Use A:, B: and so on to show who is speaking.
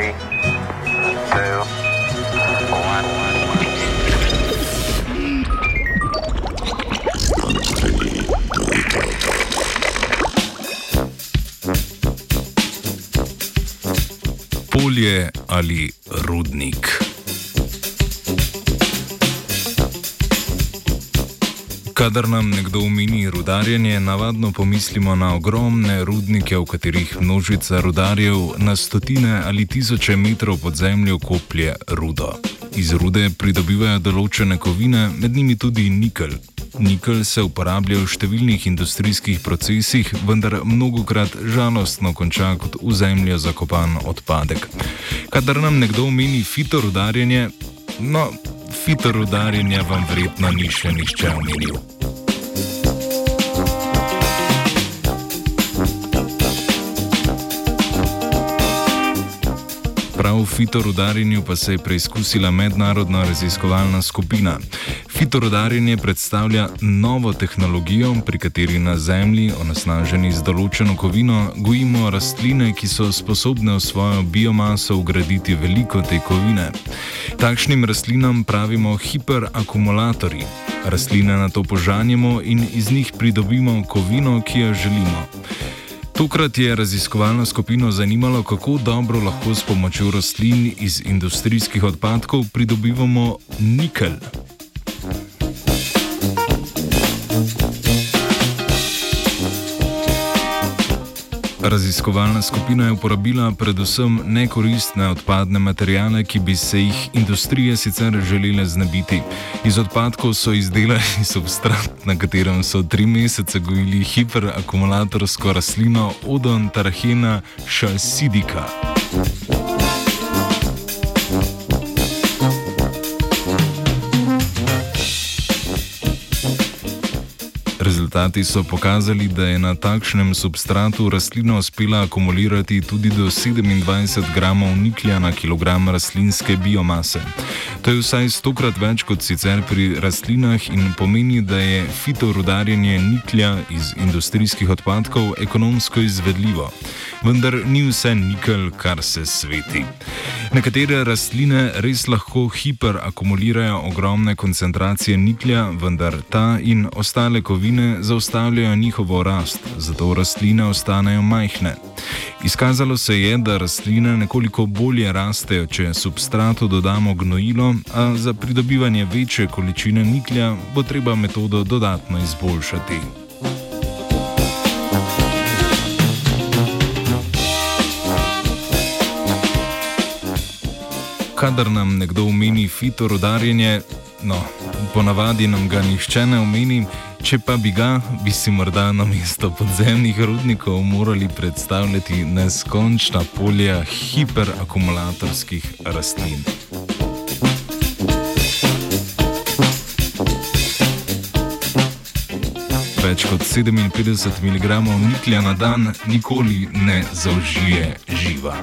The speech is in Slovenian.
A: Three, two, one.
B: Polje ali rudnik. Kadar nam nekdo omeni rudarjenje, navadno pomislimo na ogromne rudnike, v katerih množica rudarjev na stotine ali tisoče metrov pod zemljo koplje rudo. Iz rude pridobivajo določene kovine, med njimi tudi nikelj. Nikelj se uporablja v številnih industrijskih procesih, vendar mnogokrat žalostno konča kot v zemljo zakopan odpadek. Kadar nam nekdo omeni fitorudarjenje, no, fitorudarjenja vam verjetno ni še nihče omenil. Prav v fitorudarjenju pa se je preizkusila mednarodna raziskovalna skupina. Fitorudarjenje predstavlja novo tehnologijo, pri kateri na Zemlji, onesnaženi z določeno kovino, gojimo rastline, ki so sposobne v svojo biomaso ugraditi veliko te kovine. Takšnim rastlinam pravimo hiperakumulatorji. Rastline na to požanjemo in iz njih pridobimo kovino, ki jo želimo. Tokrat je raziskovalno skupino zanimalo, kako dobro lahko s pomočjo rastlin iz industrijskih odpadkov pridobivamo nikelj. Raziskovalna skupina je uporabila predvsem nekoristne odpadne materijale, ki bi se jih industrije sicer želele znebiti. Iz odpadkov so izdelali substrat, na katerem so tri mesece gojili hiperakumulatorsko rastlino Odon Tarhena šalsidika. Rezultati so pokazali, da je na takšnem substratu rastlina uspela akumulirati tudi do 27 gramov niklja na kilogram rastlinske biomase. To je vsaj stokrat več kot sicer pri rastlinah in pomeni, da je fitorudarjenje niklja iz industrijskih odpadkov ekonomsko izvedljivo. Vendar ni vse nikelj, kar se sveti. Nekatere rastline res lahko hiperakumulirajo ogromne koncentracije niklja, vendar ta in ostale kovine zaustavljajo njihovo rast, zato rastline ostanejo majhne. Izkazalo se je, da rastline nekoliko bolje rastejo, če substratu dodamo gnojilo, a za pridobivanje večje količine niklja bo treba metodo dodatno izboljšati. Kadar nam nekdo omeni fitorudarjenje, no, ponavadi nam ga nihče ne omeni, če pa bi ga, bi si morda na mesto podzemnih rudnikov morali predstavljati neskončna polja hiperakumulatorskih rastlin. Več kot 57 mg niklja na dan nikoli ne zaužije živa.